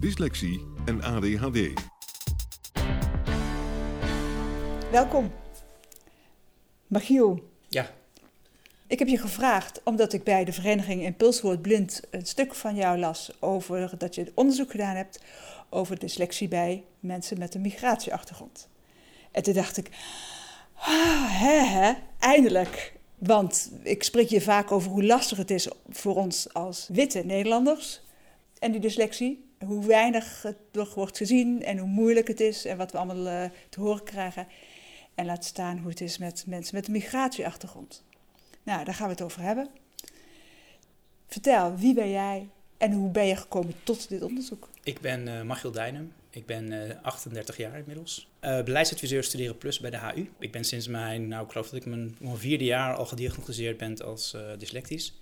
dyslexie en ADHD. Welkom. Magiel, Ja, ik heb je gevraagd omdat ik bij de vereniging Impulswoord Blind een stuk van jou las over dat je onderzoek gedaan hebt over dyslexie bij mensen met een migratieachtergrond. En toen dacht ik, ah, hè, hè, eindelijk. Want ik spreek je vaak over hoe lastig het is voor ons als witte Nederlanders en die dyslexie. Hoe weinig het nog wordt gezien en hoe moeilijk het is en wat we allemaal eh, te horen krijgen. En laat staan hoe het is met mensen met een migratieachtergrond. Nou, daar gaan we het over hebben. Vertel, wie ben jij en hoe ben je gekomen tot dit onderzoek? ik ben eh Machiel Dijnem. Ik ben eh, 38 jaar inmiddels. Eh, beleidsadviseur Studeren Plus bij de HU. Ik ben sinds mijn, nou ik geloof dat ik mijn, vierde jaar al gediagnosticeerd ben als eh, dyslectisch.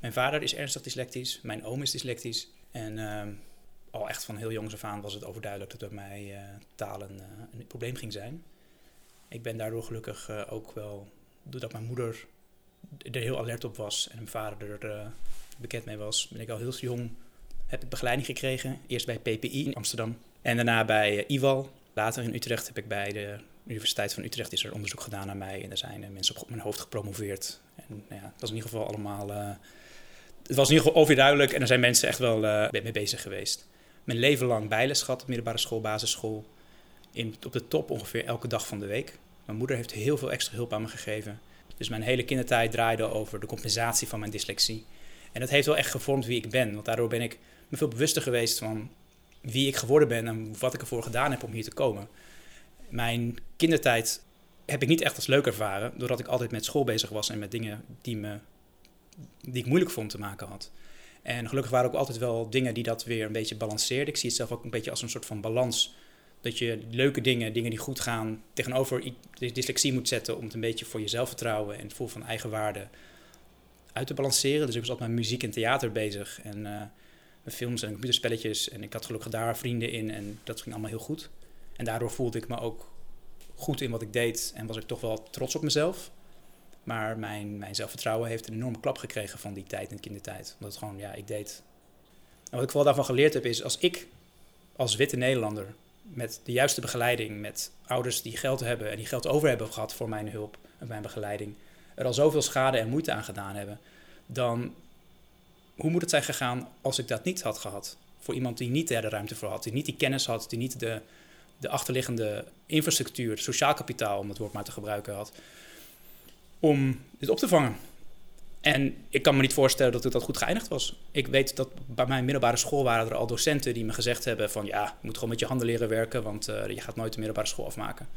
Mijn vader is ernstig dyslectisch, mijn oom is dyslectisch. En ehm, al echt van heel jongs af aan was het overduidelijk dat bij mij eh, talen eh, een probleem ging zijn. Ik ben daardoor gelukkig eh, ook wel, doordat mijn moeder er heel alert op was en mijn vader er bekend mee was, ben ik al heel jong heb ik begeleiding gekregen. Eerst bij PPI in Amsterdam en daarna bij IWAL. Later in Utrecht heb ik bij de Universiteit van Utrecht is er onderzoek gedaan naar mij. En daar zijn mensen op mijn hoofd gepromoveerd. En nou ja, het was in ieder geval allemaal... eh, het was in ieder geval overduidelijk en er zijn mensen echt wel mee bezig geweest. Mijn leven lang bijles gehad op middelbare school, basisschool. In, op de top ongeveer elke dag van de week. Mijn moeder heeft heel veel extra hulp aan me gegeven. Dus mijn hele kindertijd draaide over de compensatie van mijn dyslexie. En dat heeft wel echt gevormd wie ik ben. Want daardoor ben ik me veel bewuster geweest van wie ik geworden ben en wat ik ervoor gedaan heb om hier te komen. Mijn kindertijd heb ik niet echt als leuk ervaren, doordat ik altijd met school bezig was en met dingen die, me, die ik moeilijk vond te maken had. En gelukkig waren ook altijd wel dingen die dat weer een beetje balanceerden. Ik zie het zelf ook een beetje als een soort van balans. Dat je leuke dingen, dingen die goed gaan, tegenover dyslexie moet zetten om het een beetje voor je zelfvertrouwen en het gevoel van eigenwaarde uit te balanceren. Dus ik was altijd met muziek en theater bezig en eh, films en computerspelletjes. En ik had gelukkig daar vrienden in en dat ging allemaal heel goed. En daardoor voelde ik me ook goed in wat ik deed en was ik toch wel trots op mezelf. Maar mijn, mijn zelfvertrouwen heeft een enorme klap gekregen van die tijd in de kindertijd. Omdat het gewoon, ja, ik deed... En wat ik vooral daarvan geleerd heb is, als ik als witte Nederlander met de juiste begeleiding, met ouders die geld hebben en die geld over hebben gehad voor mijn hulp en mijn begeleiding, er al zoveel schade en moeite aan gedaan hebben, dan hoe moet het zijn gegaan als ik dat niet had gehad? Voor iemand die niet daar de ruimte voor had, die niet die kennis had, die niet de, de achterliggende infrastructuur, sociaal kapitaal, om het woord maar te gebruiken had, om dit op te vangen. En ik kan me niet voorstellen dat dat goed geëindigd was. Ik weet dat bij mijn middelbare school waren er al docenten die me gezegd hebben van ja, je moet gewoon met je handen leren werken, want eh, je gaat nooit de middelbare school afmaken.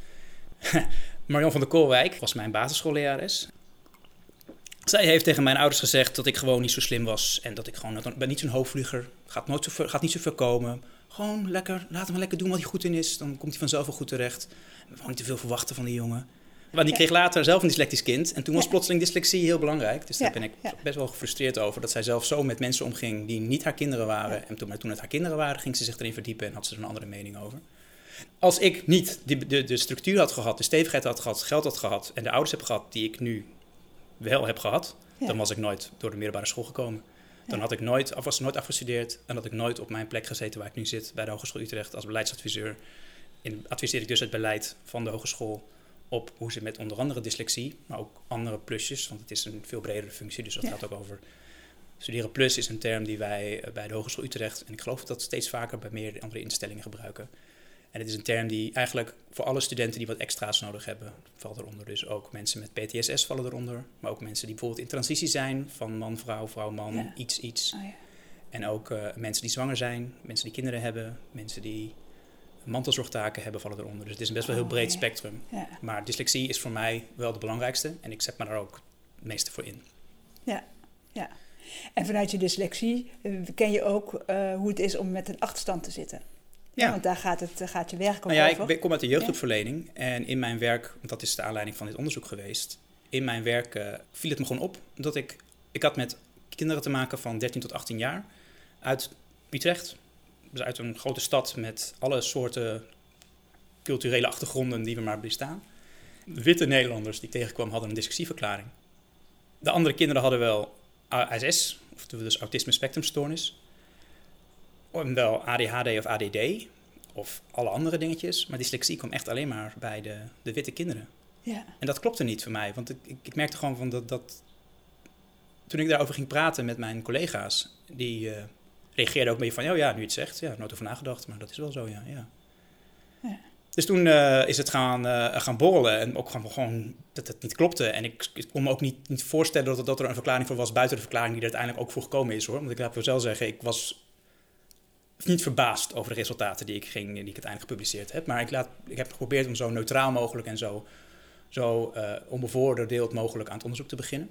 Marion van der Koolwijk was mijn basisschoollerares. Zij heeft tegen mijn ouders gezegd dat ik gewoon niet zo slim was en dat ik gewoon ben niet zo'n hoogvlieger, gaat, nooit zo ver, gaat niet zo ver komen. Gewoon lekker, laat hem lekker doen wat hij goed in is, dan komt hij vanzelf wel goed terecht. Gewoon niet te veel verwachten van die jongen. Want die kreeg later zelf een dyslectisch kind. En toen was plotseling dyslexie heel belangrijk. Dus daar ben ik best wel gefrustreerd over. Dat zij zelf zo met mensen omging die niet haar kinderen waren. En toen, maar toen het haar kinderen waren, ging ze zich erin verdiepen en had ze er een andere mening over. Als ik niet de, de, de structuur had gehad, de stevigheid had gehad, geld had gehad en de ouders heb gehad die ik nu wel heb gehad, Ja. dan was ik nooit door de middelbare school gekomen. Dan Ja. had ik nooit, of was nooit afgestudeerd en had ik nooit op mijn plek gezeten waar ik nu zit, bij de Hogeschool Utrecht als beleidsadviseur. In, adviseer ik dus het beleid van de hogeschool op hoe ze met onder andere dyslexie, maar ook andere plusjes, want het is een veel bredere functie, dus dat Ja. gaat ook over. Studeren plus is een term die wij eh, bij de Hogeschool Utrecht, en ik geloof dat steeds vaker bij meer andere instellingen gebruiken. En het is een term die eigenlijk voor alle studenten die wat extra's nodig hebben, valt eronder. Dus ook mensen met PTSS vallen eronder. Maar ook mensen die bijvoorbeeld in transitie zijn van man, vrouw, vrouw, man, Ja. iets, iets. Oh, ja. En ook eh, mensen die zwanger zijn, mensen die kinderen hebben, mensen die mantelzorgtaken hebben, vallen eronder. Dus het is een best wel heel Oh, breed ja. spectrum. Ja. Maar dyslexie is voor mij wel de belangrijkste en ik zet me daar ook het meeste voor in. En vanuit je dyslexie eh, ken je ook eh, hoe het is om met een achterstand te zitten. Ja. Want daar gaat, het, daar gaat je werk Nou ja, ik over. ben- kom uit de jeugdhulpverlening en in mijn werk, want dat is de aanleiding van dit onderzoek geweest, in mijn werk eh, viel het me gewoon op dat ik, ik had met kinderen te maken van 13 tot 18 jaar uit Utrecht, dus uit een grote stad met alle soorten culturele achtergronden die we maar bestaan. Witte Nederlanders die ik tegenkwam hadden een dyslexieverklaring. De andere kinderen hadden wel ASS, of dus autisme spectrumstoornis, en wel ADHD of ADD, of alle andere dingetjes. Maar dyslexie kwam echt alleen maar bij de, de witte kinderen. Ja, En dat klopte niet voor mij, want ik, ik, ik merkte gewoon van dat, dat... Toen ik daarover ging praten met mijn collega's, die eh, reageerden ook beetje van... Oh ja, nu je het zegt, ja, nooit over nagedacht, maar dat is wel zo, ja. ja. Ja. Dus toen eh, is het gaan, eh, gaan borrelen en ook gewoon, gewoon dat het niet klopte. En ik, ik kon me ook niet, niet voorstellen dat, dat er een verklaring voor was buiten de verklaring die er uiteindelijk ook voor gekomen is hoor. Want ik laat wel zelf zeggen, ik was niet verbaasd over de resultaten die ik, ging, die ik uiteindelijk gepubliceerd heb. Maar ik, laat, ik heb geprobeerd om zo neutraal mogelijk en zo, zo eh onbevooroordeeld mogelijk aan het onderzoek te beginnen.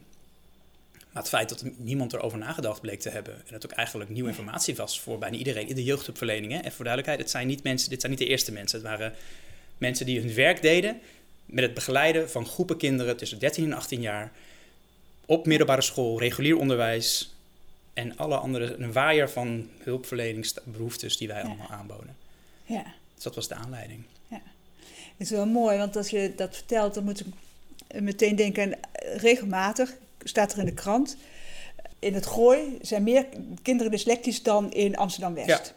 Maar het feit dat niemand erover nagedacht bleek te hebben. En dat ook eigenlijk nieuwe informatie was voor bijna iedereen in de jeugdhulpverlening. Hè. En voor duidelijkheid, het zijn niet mensen, dit zijn niet de eerste mensen. Het waren mensen die hun werk deden met het begeleiden van groepen kinderen tussen 13 en 18 jaar. Op middelbare school, regulier onderwijs en alle andere, een waaier van hulpverleningsbehoeftes die wij Ja. allemaal aanboden. ja. Dus dat was de aanleiding. Het is wel mooi, want als je dat vertelt, dan moet ik meteen denken, aan, eh, regelmatig staat er in de krant, in het Gooi zijn meer kinderen dyslectisch dan in Amsterdam-West.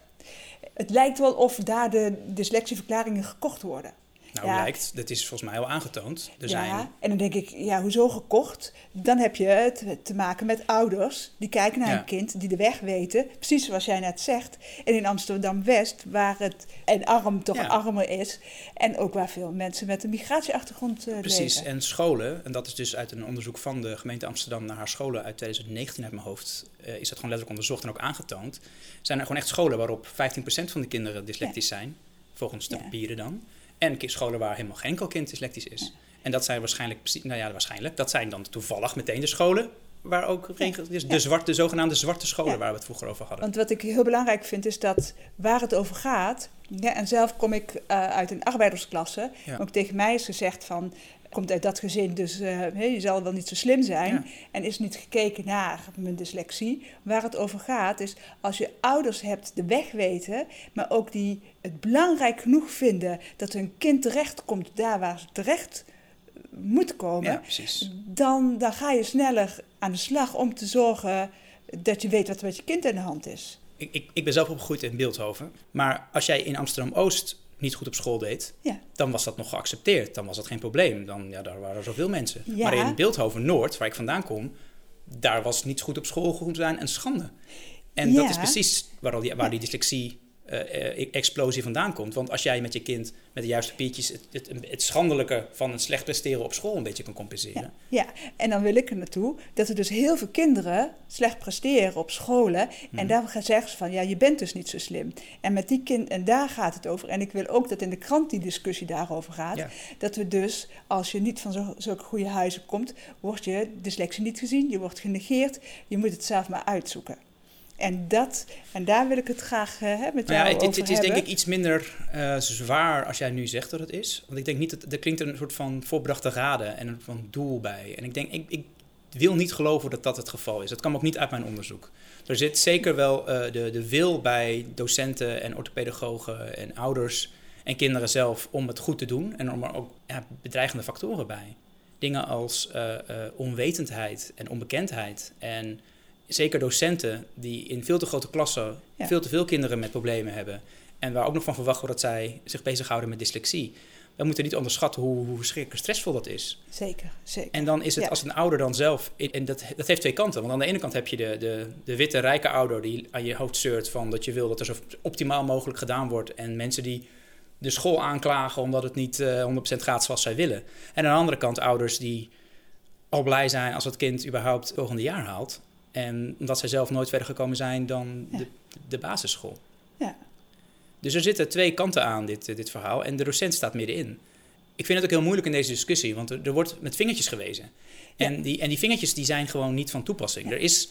Het lijkt wel of daar de dyslexieverklaringen gekocht worden. Nou, Ja. lijkt, dat is volgens mij al aangetoond. Er ja, zijn, en dan denk ik, ja, hoezo gekocht? Dan heb je het te maken met ouders die kijken naar Ja. een kind, die de weg weten. Precies zoals jij net zegt. En in Amsterdam-West, waar het en arm toch Ja. armer is. En ook waar veel mensen met een migratieachtergrond eh, Precies, leven. en scholen, en dat is dus uit een onderzoek van de gemeente Amsterdam naar haar scholen uit 2019 uit mijn hoofd, eh, is dat gewoon letterlijk onderzocht en ook aangetoond. Zijn er gewoon echt scholen waarop 15% van de kinderen dyslectisch zijn, volgens de Ja. papieren dan. En scholen waar helemaal geen enkel kind dyslectisch is. Ja. En dat zijn waarschijnlijk, nou ja, waarschijnlijk, dat zijn dan toevallig meteen de scholen waar ook dus de, zwarte, de zogenaamde zwarte scholen waar we het vroeger over hadden. Want wat ik heel belangrijk vind, is dat waar het over gaat. Ja, en zelf kom ik eh, uit een arbeidersklasse. Ja. Ook tegen mij is gezegd van. Komt uit dat gezin, dus eh, je zal wel niet zo slim zijn. Ja. En is niet gekeken naar mijn dyslexie. Waar het over gaat is als je ouders hebt de weg weten, maar ook die het belangrijk genoeg vinden dat hun kind terechtkomt daar waar ze terecht moet komen, Ja, dan, dan ga je sneller aan de slag om te zorgen dat je weet wat er met je kind in de hand is. Ik, ik, ik ben zelf opgegroeid in Beeldhoven. Maar als jij in Amsterdam-Oost niet goed op school deed, Ja. dan was dat nog geaccepteerd. Dan was dat geen probleem. Dan, ja, daar waren er zoveel mensen. Ja. Maar in Beeldhoven-Noord, waar ik vandaan kom, daar was niet goed op school goed zijn een schande. En dat is precies waar, al die, waar die dyslexie-explosie vandaan komt. Want als jij met je kind met de juiste piertjes het, het, het schandelijke van het slecht presteren op school een beetje kan compenseren. Ja, en dan wil ik er naartoe dat er dus heel veel kinderen slecht presteren op scholen. Mhm. En daar gaan zeggen ze van, ja, je bent dus niet zo slim. En, met die kind, en daar gaat het over. En ik wil ook dat in de krant die discussie daarover gaat. Ja. Dat we dus, als je niet van zo, zulke goede huizen komt, wordt je dyslexie niet gezien. Je wordt genegeerd. Je moet het zelf maar uitzoeken. En, dat, en daar wil ik het graag eh, hè, met jou ja, het, over het is denk ik iets minder eh, zwaar als jij nu zegt dat het is. Want ik denk niet dat er klinkt een soort van voorbedachte raden en een van doel bij. En ik denk, ik, ik wil niet geloven dat dat het geval is. Dat kwam ook niet uit mijn onderzoek. Er zit zeker wel eh, de, de wil bij docenten en orthopedagogen en ouders en kinderen zelf om het goed te doen. En om er ook ja, bedreigende factoren bij. Dingen als onwetendheid en onbekendheid. En zeker docenten die in veel te grote klassen Ja. veel te veel kinderen met problemen hebben. En waar ook nog van verwacht wordt dat zij zich bezighouden met dyslexie. We moeten niet onderschatten hoe, hoe verschrikkelijk stressvol dat is. Zeker, zeker. En dan is het Ja. als een ouder dan zelf, en dat, dat heeft twee kanten. Want aan de ene kant heb je de, de, de witte rijke ouder die aan je hoofd zeurt van dat je wil dat er zo optimaal mogelijk gedaan wordt. En mensen die de school aanklagen omdat het niet uh, 100% gaat zoals zij willen. En aan de andere kant ouders die al blij zijn als het kind überhaupt het volgende jaar haalt. En omdat zij zelf nooit verder gekomen zijn dan de, de basisschool. Ja. Dus er zitten twee kanten aan dit, dit verhaal en de docent staat middenin. Ik vind het ook heel moeilijk in deze discussie, want er, er wordt met vingertjes gewezen. En, die, en die vingertjes die zijn gewoon niet van toepassing. Er is,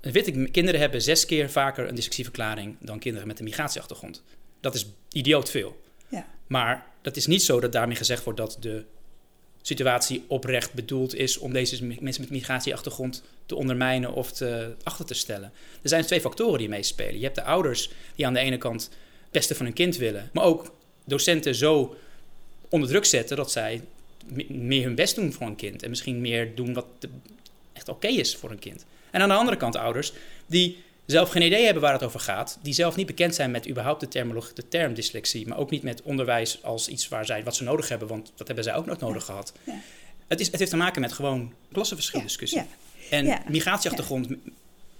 weet ik, kinderen hebben zes keer vaker een dysleksieverklaring dan kinderen met een migratieachtergrond. Dat is idioot veel. Ja. Maar dat is niet zo dat daarmee gezegd wordt dat de situatie oprecht bedoeld is om deze mensen met migratieachtergrond te ondermijnen of te, achter te stellen. Er zijn twee factoren die meespelen. Je hebt de ouders die aan de ene kant het beste van hun kind willen, maar ook docenten zo onder druk zetten dat zij meer hun best doen voor een kind en misschien meer doen wat echt oké is voor een kind. En aan de andere kant ouders die zelf geen idee hebben waar het over gaat, die zelf niet bekend zijn met überhaupt de, termologie, de term dyslexie, maar ook niet met onderwijs als iets waar zij, wat ze nodig hebben, want dat hebben zij ook nog nodig gehad. Ja. Het, is, het heeft te maken met gewoon klassenverschildiscussie. Ja. En migratieachtergrond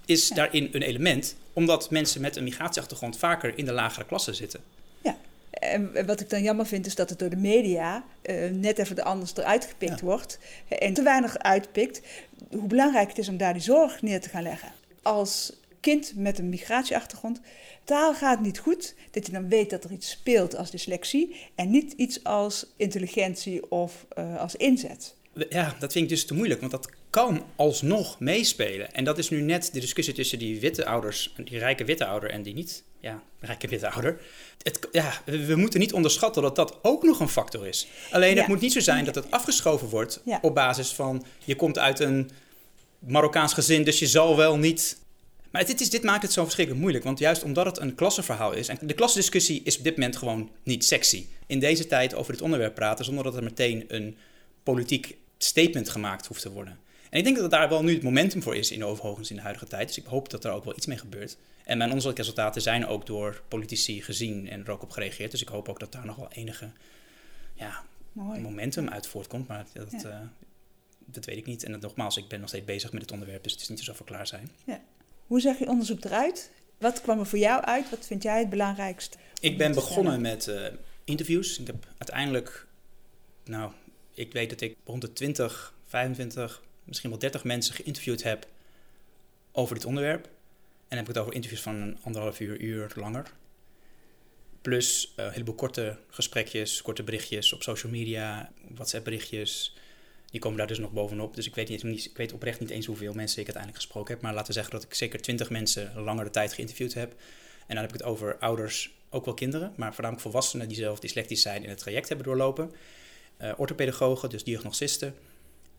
is daarin een element, omdat mensen met een migratieachtergrond vaker in de lagere klassen zitten. Ja. En wat ik dan jammer vind, is dat het door de media uh, net even anders eruit gepikt wordt. En te weinig uitpikt hoe belangrijk het is om daar die zorg neer te gaan leggen. Als kind met een migratieachtergrond. Taal gaat niet goed, dat je dan weet dat er iets speelt als dyslexie en niet iets als intelligentie of uh, als inzet. Ja, dat vind ik dus te moeilijk, want dat kan alsnog meespelen. En dat is nu net de discussie tussen die witte ouders, die rijke witte ouder en die niet ja, rijke witte ouder. Het, ja, we moeten niet onderschatten dat dat ook nog een factor is. Alleen het moet niet zo zijn dat het afgeschoven wordt ja. op basis van je komt uit een Marokkaans gezin, dus je zal wel niet maar dit, is, dit maakt het zo verschrikkelijk moeilijk. Want juist omdat het een klassenverhaal is. En de klassendiscussie is op dit moment gewoon niet sexy. In deze tijd over dit onderwerp praten zonder dat er meteen een politiek statement gemaakt hoeft te worden. En ik denk dat daar wel nu het momentum voor is in overigens in de huidige tijd. Dus ik hoop dat er ook wel iets mee gebeurt. En mijn onderzoekresultaten zijn ook door politici gezien en er ook op gereageerd. Dus ik hoop ook dat daar nog wel enige ja, momentum uit voortkomt. Maar dat, ja. uh, dat weet ik niet. En dat, nogmaals, ik ben nog steeds bezig met het onderwerp, dus het is niet we klaar zijn. Ja. Hoe zag je onderzoek eruit? Wat kwam er voor jou uit? Wat vind jij het belangrijkst? Ik ben begonnen met uh, interviews. Ik heb uiteindelijk, nou, ik weet dat ik rond de 20, 25, misschien wel 30 mensen geïnterviewd heb over dit onderwerp. En dan heb ik het over interviews van een anderhalf uur, uur langer. Plus uh, een heleboel korte gesprekjes, korte berichtjes op social media, WhatsApp berichtjes, die komen daar dus nog bovenop. Dus ik weet, niet, ik weet oprecht niet eens hoeveel mensen ik uiteindelijk gesproken heb. Maar laten we zeggen dat ik zeker twintig mensen langere tijd geïnterviewd heb. En dan heb ik het over ouders, ook wel kinderen, maar voornamelijk volwassenen die zelf dyslectisch zijn in het traject hebben doorlopen. Uh, orthopedagogen, dus diagnostisten,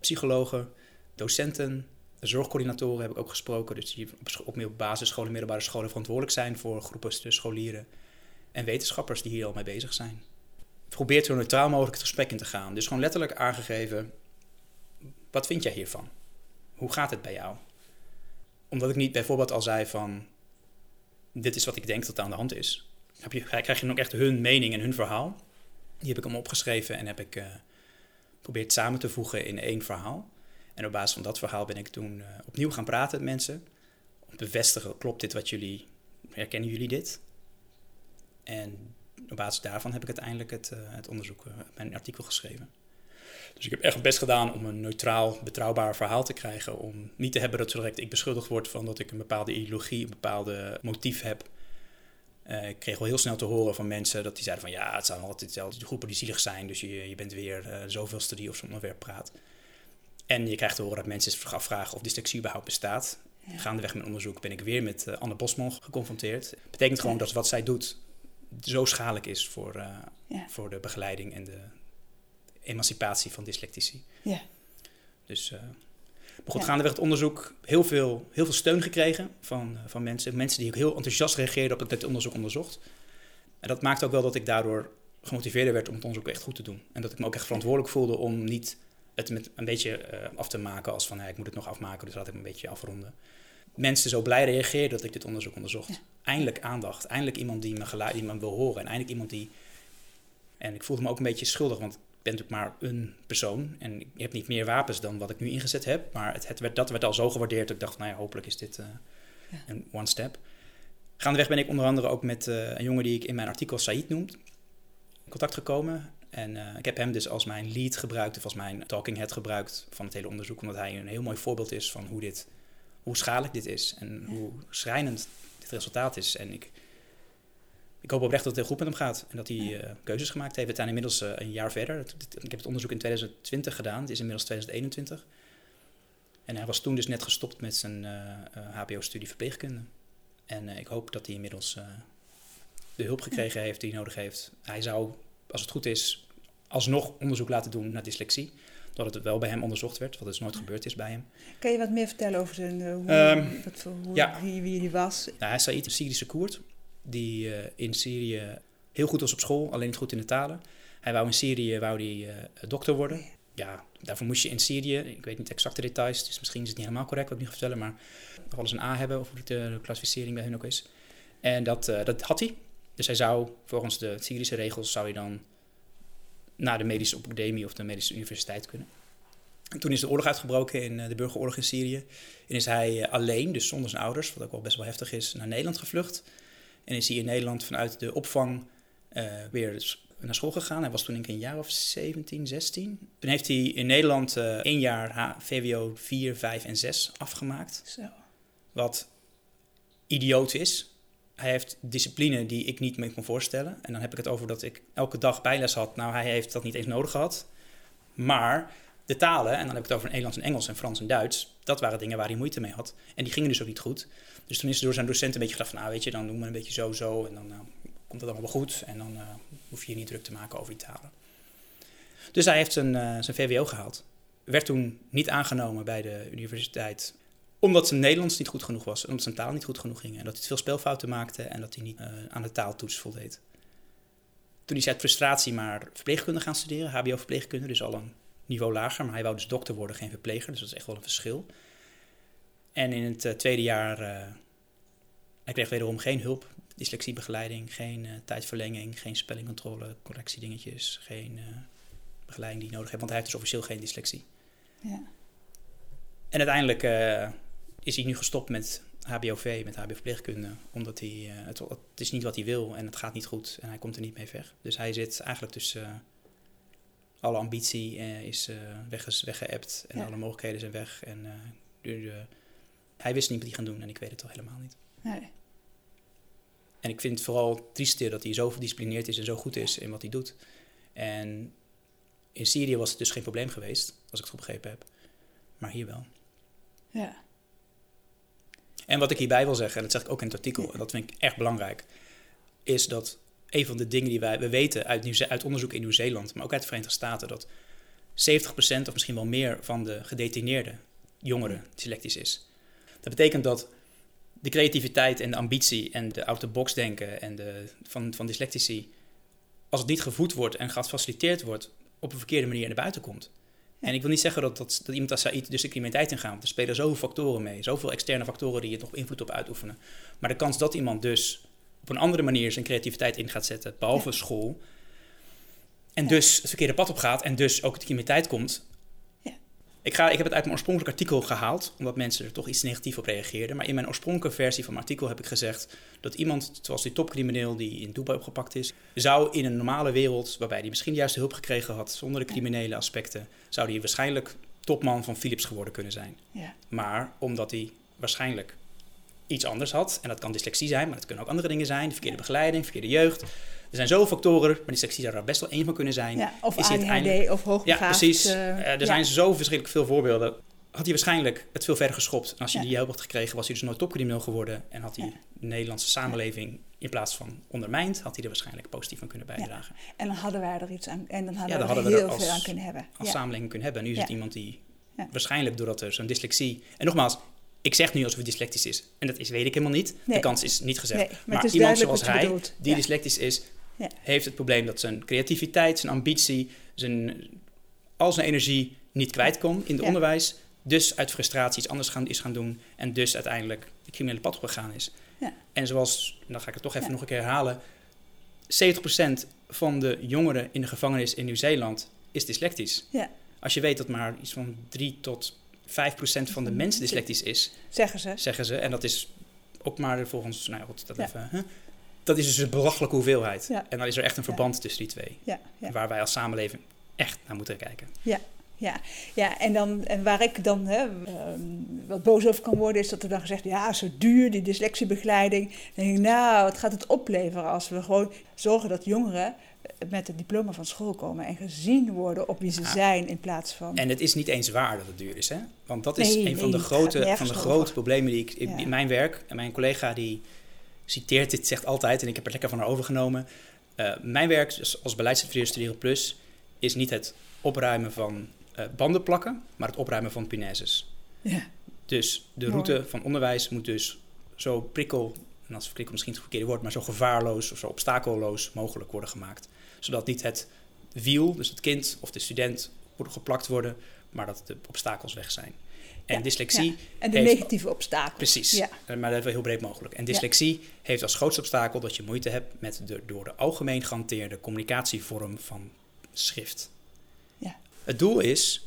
psychologen, docenten, zorgcoördinatoren heb ik ook gesproken. Dus die op, op basisscholen, middelbare scholen verantwoordelijk zijn voor groepen scholieren. En wetenschappers die hier al mee bezig zijn. Probeert zo neutraal mogelijk het gesprek in te gaan. Dus gewoon letterlijk aangegeven wat vind jij hiervan? Hoe gaat het bij jou? Omdat ik niet bijvoorbeeld al zei van, dit is wat ik denk dat er aan de hand is. Heb je, krijg je dan ook echt hun mening en hun verhaal. Die heb ik hem opgeschreven en heb ik uh, geprobeerd samen te voegen in één verhaal. En op basis van dat verhaal ben ik toen uh, opnieuw gaan praten met mensen. Om te bevestigen, klopt dit wat jullie, herkennen jullie dit? En op basis daarvan heb ik uiteindelijk het, uh, het onderzoek, mijn artikel geschreven. Dus ik heb echt mijn best gedaan om een neutraal, betrouwbaar verhaal te krijgen. Om niet te hebben dat zo direct ik beschuldigd word van dat ik een bepaalde ideologie, een bepaalde motief heb. Uh, ik kreeg wel heel snel te horen van mensen dat die zeiden van ja, het zijn altijd dezelfde groepen die zielig zijn. Dus je, je bent weer uh, zoveelste die over zo'n onderwerp praat. En je krijgt te horen dat mensen zich afvragen of dyslexie überhaupt bestaat. Ja. Gaandeweg mijn onderzoek ben ik weer met uh, Anne Bosman geconfronteerd. Dat betekent gewoon ja. dat wat zij doet zo schadelijk is voor, ja. voor de begeleiding en de, emancipatie van dyslectici. Ja. Dus, uh, maar goed, ja. gaandeweg het onderzoek heel veel, heel veel steun gekregen van, van mensen. Mensen die ook heel enthousiast reageerden op dat ik dit onderzoek onderzocht. En dat maakte ook wel dat ik daardoor gemotiveerder werd om het onderzoek echt goed te doen. En dat ik me ook echt verantwoordelijk voelde om niet het met een beetje uh, af te maken als van ik moet het nog afmaken, dus laat ik me een beetje afronden. Mensen zo blij reageerden dat ik dit onderzoek onderzocht. Ja. Eindelijk aandacht, eindelijk iemand die me, geluid, die me wil horen en eindelijk iemand die... En ik voelde me ook een beetje schuldig, want ben natuurlijk maar een persoon en ik heb niet meer wapens dan wat ik nu ingezet heb. Maar het, het werd, dat werd al zo gewaardeerd dat ik dacht, nou ja, hopelijk is dit uh, ja. een one step. Gaandeweg ben ik onder andere ook met uh, een jongen die ik in mijn artikel Said noemt. contact gekomen. En uh, ik heb hem dus als mijn lead gebruikt, of als mijn talking head gebruikt van het hele onderzoek. Omdat hij een heel mooi voorbeeld is van hoe, dit, hoe schadelijk dit is. En hoe schrijnend dit resultaat is. En ik, ik hoop oprecht dat het heel goed met hem gaat. En dat hij uh, keuzes gemaakt heeft. We zijn inmiddels uh, een jaar verder. Ik heb het onderzoek in 2020 gedaan. Het is inmiddels 2021. En hij was toen dus net gestopt met zijn HBO-studie verpleegkunde. En ik hoop dat hij inmiddels de hulp gekregen heeft die hij nodig heeft. Hij zou, als het goed is, alsnog onderzoek laten doen naar dyslexie. Dat het wel bij hem onderzocht werd, wat dus nooit gebeurd is bij hem. Kan je wat meer vertellen over zijn, uh, hoe, um, wat voor, hoe, ja. wie, wie die was? Nou, hij is Said, een Syrische Koerd, die uh, in Syrië heel goed was op school, alleen niet goed in de talen. Hij wou in Syrië wou hij, uh, dokter worden. Ja, daarvoor moest je in Syrië, ik weet niet exacte details, dus misschien is het niet helemaal correct wat ik nu ga vertellen, maar nog wel eens een A hebben, of hoe de klassificering bij hen ook is. En dat, dat had hij. Dus hij zou, volgens de Syrische regels, zou hij dan naar de medische academie of de medische universiteit kunnen. En toen is de oorlog uitgebroken in de burgeroorlog in Syrië. En is hij alleen, dus zonder zijn ouders, wat ook wel best wel heftig is, naar Nederland gevlucht. En is hij in Nederland vanuit de opvang uh, weer naar school gegaan. Hij was toen denk ik een jaar of 17, 16. Toen heeft hij in Nederland uh, één jaar VWO 4, 5 en 6 afgemaakt. Zo. Wat idioot is. Hij heeft discipline die ik niet meer kon voorstellen. En dan heb ik het over dat ik elke dag bijles had. Nou, hij heeft dat niet eens nodig gehad. Maar de talen, en dan heb ik het over Nederlands en Engels en Frans en Duits, dat waren dingen waar hij moeite mee had. En die gingen dus ook niet goed. Dus toen is er door zijn docent een beetje gedacht van, nou weet je, dan doen we een beetje zo, zo. En dan nou, komt het allemaal goed. En dan uh, hoef je je niet druk te maken over die talen. Dus hij heeft zijn, uh, zijn VWO gehaald. Werd toen niet aangenomen bij de universiteit omdat zijn Nederlands niet goed genoeg was. En omdat zijn taal niet goed genoeg ging. En dat hij veel spelfouten maakte en dat hij niet uh, aan de taaltoets voldeed. Toen is hij uit frustratie maar verpleegkunde gaan studeren. HBO-verpleegkunde, dus al een niveau lager. Maar hij wou dus dokter worden, geen verpleger. Dus dat is echt wel een verschil. En in het uh, tweede jaar... Uh, hij kreeg wederom geen hulp. Dyslexiebegeleiding, geen tijdverlenging, geen spellingcontrole, correctiedingetjes. Geen begeleiding die hij nodig heeft. Want hij heeft dus officieel geen dyslexie. Ja. En uiteindelijk is hij nu gestopt met HBOV, met HBO-verpleegkunde, omdat hij, het, het, is niet wat hij wil en het gaat niet goed en hij komt er niet mee weg. Dus hij zit eigenlijk tussen alle ambitie is weg, weggeëpt en Ja. alle mogelijkheden zijn weg. En nu, hij wist niet wat hij gaan doen en ik weet het al helemaal niet. Nee. En ik vind het vooral triest dat hij zo gedisciplineerd is en zo goed is in wat hij doet. En in Syrië was het dus geen probleem geweest, als ik het goed begrepen heb. Maar hier wel. Ja. En wat ik hierbij wil zeggen, en dat zeg ik ook in het artikel, en dat vind ik echt belangrijk, is dat een van de dingen die wij we weten uit, Nieuw uit onderzoek in Nieuw-Zeeland, maar ook uit de Verenigde Staten, dat 70% of misschien wel meer van de gedetineerde jongeren dyslectisch is. Dat betekent dat de creativiteit en de ambitie en de out-the-box denken en de, van, van dyslectici, als het niet gevoed wordt en gefaciliteerd wordt, op een verkeerde manier naar buiten komt. En ik wil niet zeggen dat, dat, dat iemand als Said dus de criminaliteit ingaat. Want er spelen zoveel factoren mee. Zoveel externe factoren die het nog invloed op uitoefenen. Maar de kans dat iemand dus op een andere manier zijn creativiteit in gaat zetten, behalve ja. school. En Ja. dus het verkeerde pad op gaat en dus ook de criminaliteit komt. Ja. Ik, ga, ik heb het uit mijn oorspronkelijke artikel gehaald, omdat mensen er toch iets negatief op reageerden. Maar in mijn oorspronkelijke versie van mijn artikel heb ik gezegd dat iemand, zoals die topcrimineel die in Dubai opgepakt is, zou in een normale wereld, waarbij hij misschien de juiste hulp gekregen had zonder de criminele aspecten, zou hij waarschijnlijk topman van Philips geworden kunnen zijn. Ja. Maar omdat hij waarschijnlijk iets anders had, en dat kan dyslexie zijn, maar dat kunnen ook andere dingen zijn, de verkeerde begeleiding, verkeerde jeugd. Er zijn zoveel factoren, maar dyslexie zou er best wel één van kunnen zijn. ja. Of Is ADHD of hoogbegaafd. Ja, precies. eh, Eh, er ja. zijn zo verschrikkelijk veel voorbeelden. Had hij waarschijnlijk het veel verder geschopt. En als hij die hulp had gekregen, was hij dus nooit topcrimineel geworden. En had hij de Nederlandse samenleving in plaats van ondermijnd, had hij er waarschijnlijk positief aan kunnen bijdragen. En dan hadden wij er iets aan. En dan hadden dan we hadden er we heel er als- veel aan kunnen hebben. Als samenleving kunnen hebben. En nu is het iemand die waarschijnlijk doordat er zo'n dyslexie... En nogmaals, ik zeg nu alsof hij dyslectisch is. En dat is, weet ik helemaal niet. De kans is niet gezegd. Nee, maar iemand zoals hij, bedoelt. die Ja. dyslectisch is, Ja. heeft het probleem dat zijn creativiteit, zijn ambitie, zijn, al zijn energie niet kwijt kon in het Ja. onderwijs. Dus uit frustratie iets anders gaan, is gaan doen. En dus uiteindelijk het criminele pad opgegaan is. Ja. En zoals, dan ga ik het toch even nog een keer herhalen. 70% van de jongeren in de gevangenis in Nieuw-Zeeland is dyslectisch. Ja. Als je weet dat maar iets van 3 tot 5% van de mensen dyslectisch is, Zeggen ze. zeggen ze. En dat is ook maar volgens, nou goed, dat Ja. even. Hè? dat is dus een belachelijke hoeveelheid. Ja. En dan is er echt een verband tussen die twee. Waar wij als samenleving echt naar moeten kijken. Ja, ja, ja. En, dan, en waar ik dan hè, ehm, wat boos over kan worden, is dat er dan gezegd ja, zo duur, die dyslexiebegeleiding. Dan denk ik, nou, wat gaat het opleveren als we gewoon zorgen dat jongeren met het diploma van school komen en gezien worden op wie ze Ja. zijn in plaats van. En het is niet eens waar dat het duur is, hè? Want dat is Nee, een van nee, de het grote, van de over. grote problemen die ik in Ja. mijn werk... En mijn collega die citeert dit, zegt altijd... en ik heb er lekker van haar overgenomen... eh, mijn werk als, beleidsadviseur Studeren Plus... is niet het opruimen van eh, banden plakken... maar het opruimen van punaises. Ja, Dus de Mooi. route van onderwijs moet dus zo prikkel... en als prikkel misschien het verkeerde woord... maar zo gevaarloos of zo obstakelloos mogelijk worden gemaakt. Zodat niet het wiel, dus het kind of de student... wordt geplakt worden... maar dat de obstakels weg zijn. En Ja, dyslexie ja. en de heeft- negatieve obstakels. Precies, Ja. Eh, maar dat is wel heel breed mogelijk. En dyslexie heeft als grootste obstakel dat je moeite hebt met de door de algemeen gehanteerde communicatievorm van schrift. Ja. Het doel is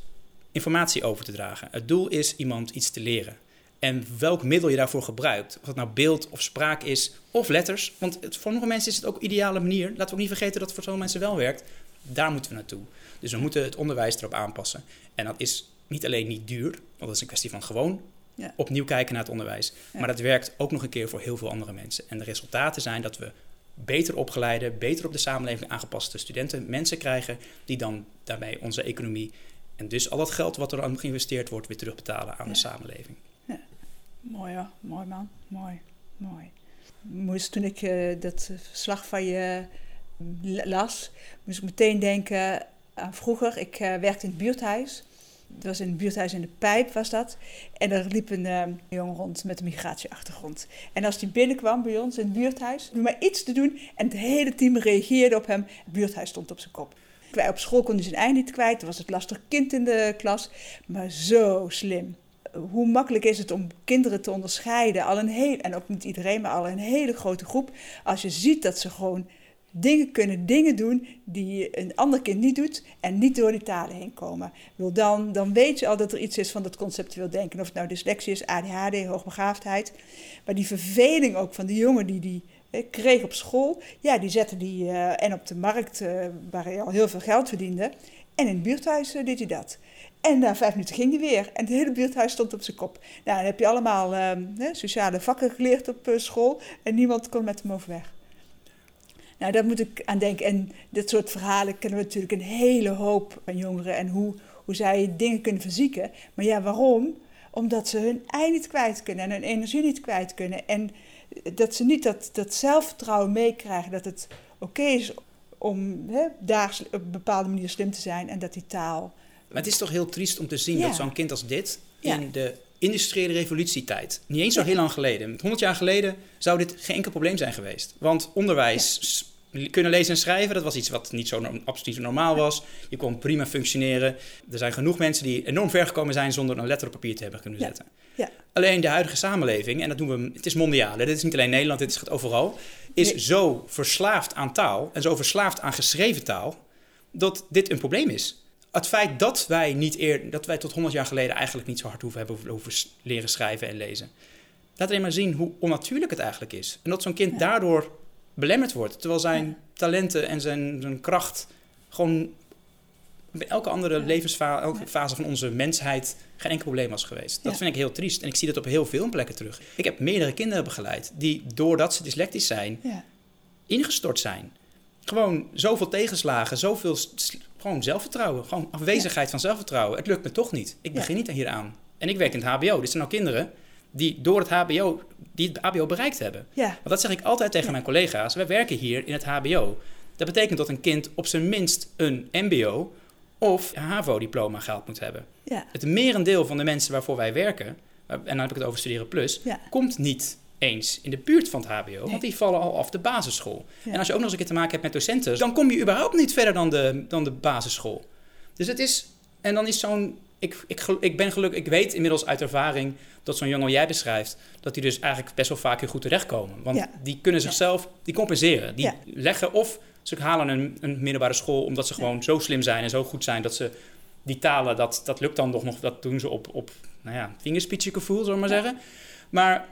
informatie over te dragen. Het doel is iemand iets te leren. En welk middel je daarvoor gebruikt, of het nou beeld of spraak is, of letters. Want het, voor sommige mensen is het ook een ideale manier. Laten we ook niet vergeten dat het voor sommige mensen wel werkt. Daar moeten we naartoe. Dus we moeten het onderwijs erop aanpassen. En dat is niet alleen niet duur, want dat is een kwestie van gewoon Ja. opnieuw kijken naar het onderwijs. Ja. Maar dat werkt ook nog een keer voor heel veel andere mensen. En de resultaten zijn dat we beter opgeleide, beter op de samenleving aangepaste studenten, mensen krijgen die dan daarbij onze economie en dus al dat geld wat er aan geïnvesteerd wordt weer terugbetalen aan Ja. de samenleving. Mooi hoor, mooi man, mooi, mooi. Moest, toen ik eh, dat verslag van je la- las, moest ik meteen denken aan vroeger. Ik eh, werkte in het buurthuis. Dat was in het buurthuis in de Pijp, was dat. En er liep een eh, jongen rond met een migratieachtergrond. En als die binnenkwam bij ons in het buurthuis, om maar iets te doen. En het hele team reageerde op hem. Het buurthuis stond op zijn kop. Op school konden zijn ei niet kwijt. Er was het lastig kind in de klas. Maar zo slim hoe makkelijk is het om kinderen te onderscheiden, al een heel, en ook niet iedereen, maar al een hele grote groep, als je ziet dat ze gewoon dingen kunnen, dingen doen die een ander kind niet doet en niet door die talen heen komen. Wil dan, dan weet je al dat er iets is van dat conceptueel denken, of het nou dyslexie is, ADHD, hoogbegaafdheid. Maar die verveling ook van die jongen die die kreeg op school, ja, die zette die eh, en op de markt eh, waar hij al heel veel geld verdiende. En in het buurthuis eh, deed hij dat. En na vijf minuten ging hij weer. En het hele buurthuis stond op zijn kop. Nou, dan heb je allemaal ehm, sociale vakken geleerd op eh, school. En niemand kon met hem overweg. Nou, daar moet ik aan denken. En dit soort verhalen kennen we natuurlijk een hele hoop van jongeren. En hoe, hoe zij dingen kunnen verzieken. Maar ja, waarom? Omdat ze hun ei niet kwijt kunnen. En hun energie niet kwijt kunnen. En dat ze niet dat, dat zelfvertrouwen meekrijgen. Dat het oké is om hè, op een bepaalde manier slim te zijn. En dat die taal... Maar het is toch heel triest om te zien Ja. dat zo'n kind als dit in de industriële revolutietijd, niet eens zo heel lang geleden, 100 jaar geleden, zou dit geen enkel probleem zijn geweest. Want onderwijs, kunnen lezen en schrijven, dat was iets wat niet zo, absoluut normaal was. Je kon prima functioneren. Er zijn genoeg mensen die enorm ver gekomen zijn zonder een letter op papier te hebben kunnen zetten. Ja. Alleen de huidige samenleving, en dat doen we, het is mondiaal, hè, dit is niet alleen Nederland, dit gaat overal, is Nee. zo verslaafd aan taal en zo verslaafd aan geschreven taal, dat dit een probleem is. Het feit dat wij, niet eer, dat wij tot 100 jaar geleden eigenlijk niet zo hard hoeven hebben s- leren schrijven en lezen. Laat alleen maar zien hoe onnatuurlijk het eigenlijk is. En dat zo'n kind Ja. daardoor belemmerd wordt. Terwijl zijn Ja. talenten en zijn, zijn kracht gewoon bij elke andere Ja. levensfase, elke fase van onze mensheid geen enkel probleem was geweest. Dat vind ik heel triest. En ik zie dat op heel veel plekken terug. Ik heb meerdere kinderen begeleid die doordat ze dyslectisch zijn, Ja, ingestort zijn. Gewoon zoveel tegenslagen, zoveel gewoon zelfvertrouwen, gewoon afwezigheid van zelfvertrouwen. Het lukt me toch niet. Ik Ja. begin niet hieraan. En ik werk in het HBO. Dit zijn nou kinderen die door het HBO, die het HBO bereikt hebben. ja, Want dat zeg ik altijd tegen mijn collega's. Wij werken hier in het HBO. Dat betekent dat een kind op zijn minst een MBO of een HAVO-diploma gehaald moet hebben. ja, Het merendeel van de mensen waarvoor wij werken, en dan heb ik het over Studeren Plus, ja. komt niet eens in de buurt van het HBO, want die vallen al af de basisschool. Ja. En als je ook nog eens een keer te maken hebt met docenten, dan kom je überhaupt niet verder dan de, dan de basisschool. Dus het is, en dan is zo'n, ik, ik, ik ben gelukkig, ik weet inmiddels uit ervaring dat zo'n jongen jij beschrijft, dat die dus eigenlijk best wel vaak heel goed terechtkomen. Want Ja. die kunnen zichzelf, die compenseren. Die leggen of ze halen een, een middelbare school omdat ze gewoon zo slim zijn en zo goed zijn dat ze die talen, dat, dat lukt dan nog, nog dat doen ze op, op nou ja, vingerspitsengevoel, zullen we maar zeggen. Maar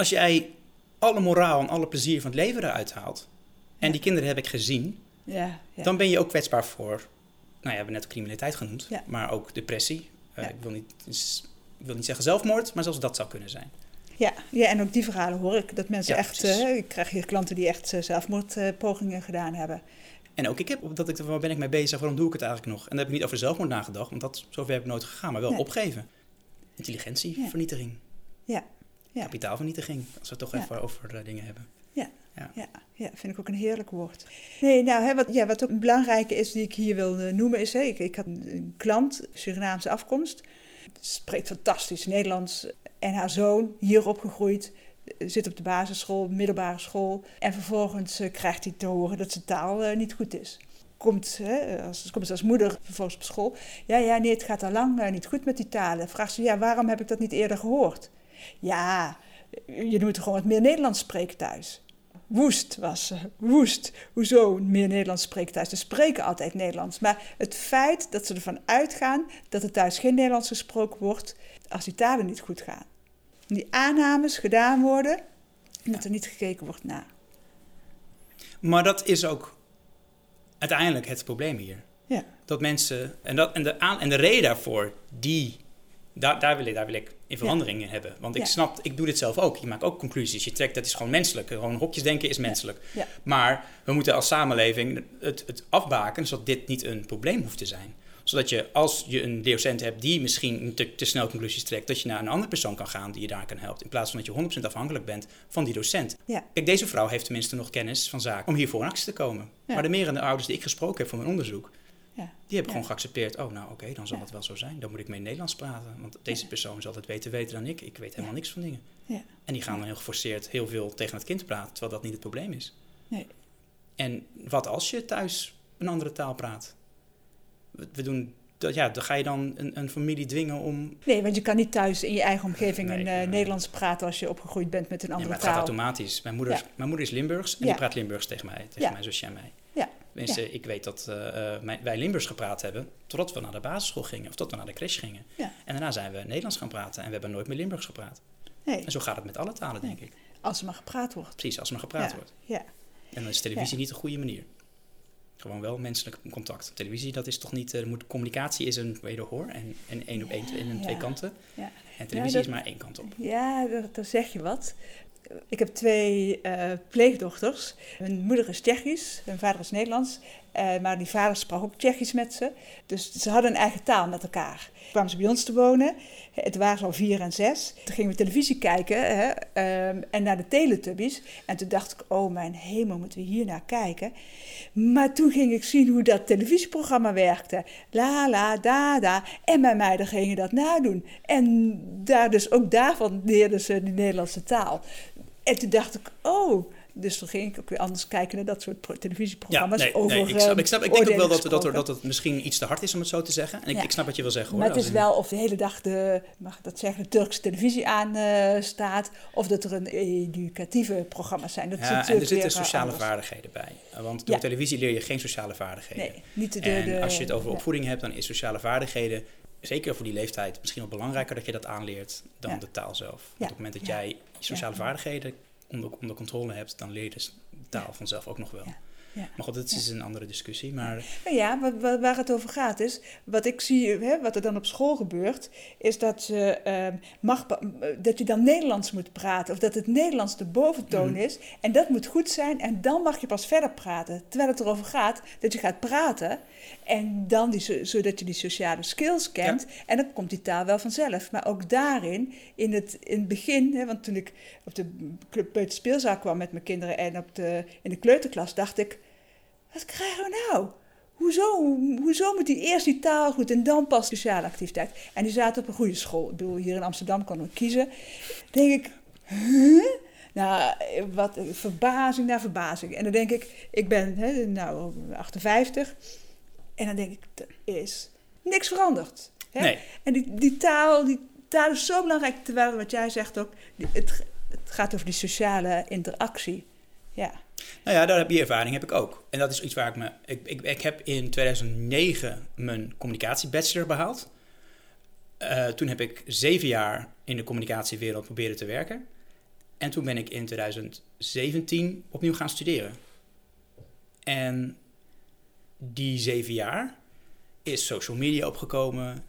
als jij alle moraal en alle plezier van het leven eruit haalt, en die kinderen heb ik gezien, Ja, ja. dan ben je ook kwetsbaar voor, nou ja, we hebben net criminaliteit genoemd, Ja. maar ook depressie. Eh, ik, wil niet, ik wil niet zeggen zelfmoord, maar zelfs dat zou kunnen zijn. Ja, ja, en ook die verhalen hoor ik. Dat mensen echt, eh, ik krijg hier klanten die echt eh, zelfmoordpogingen gedaan hebben. En ook ik heb, dat ik, waar ben ik mee bezig, waarom doe ik het eigenlijk nog? En dan heb ik niet over zelfmoord nagedacht, want dat, zover heb ik nooit gegaan, maar wel Nee. opgeven. Intelligentievernietiging, Ja, ja, kapitaalvernietiging, als we het toch Ja. even over eh, dingen hebben. ja, ja, vind ik ook een heerlijk woord. Nee, nou, hè, wat, ja, wat ook een belangrijke is die ik hier wil noemen is, hè, ik, ik had een, klant, Surinaamse afkomst, spreekt fantastisch Nederlands en haar zoon hier opgegroeid, zit op de basisschool, middelbare school en vervolgens eh, krijgt hij te horen dat zijn taal eh, niet goed is. Komt, hè, als, komt ze als moeder vervolgens op school. Ja, ja, nee, het gaat al lang niet goed met die talen. Vraagt ze, ja, waarom heb ik dat niet eerder gehoord? Ja, je moet gewoon wat meer Nederlands spreken thuis. Woest was ze, woest. Hoezo meer Nederlands spreken thuis? Ze spreken altijd Nederlands. Maar het feit dat ze ervan uitgaan dat er thuis geen Nederlands gesproken wordt als die talen niet goed gaan. Die aannames gedaan worden en dat er niet gekeken wordt naar. Maar dat is ook uiteindelijk het probleem hier. Ja. Dat mensen, en, dat, en, de, aan, en de reden daarvoor, die, daar, daar, wil ik, daar wil ik in verandering in hebben. Want ik snap, ik doe dit zelf ook. Je maakt ook conclusies. Je trekt, dat is gewoon menselijk. Gewoon hokjes denken is menselijk. Maar we moeten als samenleving het, het afbaken, zodat dit niet een probleem hoeft te zijn. Zodat je, als je een docent hebt die misschien te, te snel conclusies trekt, dat je naar een andere persoon kan gaan die je daar kan helpen. In plaats van dat je 100% afhankelijk bent van die docent. Ja. Kijk, deze vrouw heeft tenminste nog kennis van zaken om hiervoor in actie te komen. Ja. Maar de merende ouders die ik gesproken heb voor mijn onderzoek, Ja. die hebben Ja. gewoon geaccepteerd. Oh, nou oké, dan zal het wel zo zijn. Dan moet ik mee Nederlands praten. Want deze persoon zal het beter weten dan ik. Ik weet helemaal niks van dingen. Ja. En die gaan dan heel geforceerd heel veel tegen het kind praten, terwijl dat niet het probleem is. Nee. En wat als je thuis een andere taal praat? We, we doen, dat, ja, dan ga je dan een, een familie dwingen om. Nee, want je kan niet thuis in je eigen omgeving Nee, in eh, nee. Nederlands praten als je opgegroeid bent met een andere maar het gaat taal. automatisch. Mijn moeder, Ja. mijn moeder is Limburgs en Ja. die praat Limburgs tegen mij, tegen Ja. mijn zusje en mij. Ja. Ik weet dat eh, eh, mijn- wij Limburgs gepraat hebben totdat we naar de basisschool gingen of tot we naar de crash gingen. Ja. En daarna zijn we Nederlands gaan praten en we hebben nooit meer Limburgs gepraat. Nee, En zo gaat het met alle talen, denk ik. als er maar gepraat wordt. Precies, als er maar gepraat Ja. wordt. Ja. En dan is televisie niet een goede manier. Gewoon wel menselijk contact. Televisie, dat is toch niet... eh, moet, communicatie is een wederhoor en, en één op één en twee kanten. Ja. En televisie dat- is maar één kant op. Ja, daar zeg je wat. Ik heb twee eh, pleegdochters. Mijn moeder is Tsjechisch, mijn vader is Nederlands. Eh, maar die vader sprak ook Tsjechisch met ze. Dus ze hadden een eigen taal met elkaar. Toen kwamen ze bij ons te wonen. Het waren al vier en zes. Toen gingen we televisie kijken hè, ehm, en naar de Teletubbies. En toen dacht ik, oh mijn hemel, moeten we hier naar kijken? Maar toen ging ik zien hoe dat televisieprogramma werkte. La, la, da, da. En mijn meiden gingen dat nadoen. En daar dus ook daarvan leerden ze de Nederlandse taal. En toen dacht ik, oh... Dus toen ging ik ook weer anders kijken naar dat soort Ja, televisieprogramma's. nee, over, nee, ik, snap, ik, snap, ik denk ook wel dat, dat, er, dat het misschien iets te hard is om het zo te zeggen. En ik, Ja. ik snap wat je wil zeggen hoor. Maar het is wel of de hele dag de, mag ik dat zeggen, de Turkse televisie aan eh, staat. Of dat er een educatieve programma's zijn. Dat is Ja, en er zitten eh, sociale anders. vaardigheden bij. Want door Ja. televisie leer je geen sociale vaardigheden. Nee, niet de, en de, als je het over opvoeding hebt, dan is sociale vaardigheden, zeker voor die leeftijd, misschien wel belangrijker dat je dat aanleert dan de taal zelf. Want op het moment dat jij sociale vaardigheden onder, onder controle hebt, dan leer je dus de taal vanzelf ook nog wel. Ja. Maar goed, dat is een andere discussie. Maar Nou ja, wa- wa- waar het over gaat is, wat ik zie, hè, wat er dan op school gebeurt, is dat je, ehm, mag, dat je dan Nederlands moet praten. Of dat het Nederlands de boventoon Mhm. is. En dat moet goed zijn en dan mag je pas verder praten. Terwijl het erover gaat dat je gaat praten en dan die, zodat je die sociale skills kent. En dan komt die taal wel vanzelf. Maar ook daarin, in het, in het begin, hè, want toen ik op de speelzaal kwam met mijn kinderen en op de, in de kleuterklas, dacht ik, wat krijgen we nou? Hoezo, hoezo moet die eerst die taal goed en dan pas sociale activiteit? En die zaten op een goede school. Ik bedoel, hier in Amsterdam konden we kiezen. denk ik, huh? Nou, wat verbazing naar verbazing. En dan denk ik, ik ben hè, nou 58. En dan denk ik, er is niks veranderd. Hè? nee, En die, die taal, die taal is zo belangrijk. Terwijl wat jij zegt ook, het, het gaat over die sociale interactie. Ja. Nou ja, daar heb die ervaring heb ik ook. En dat is iets waar ik me. Ik, ik, ik heb in 2009 mijn communicatiebachelor behaald. Eh, toen heb ik zeven jaar in de communicatiewereld proberen te werken. En toen ben ik in 2017 opnieuw gaan studeren. En die zeven jaar is social media opgekomen.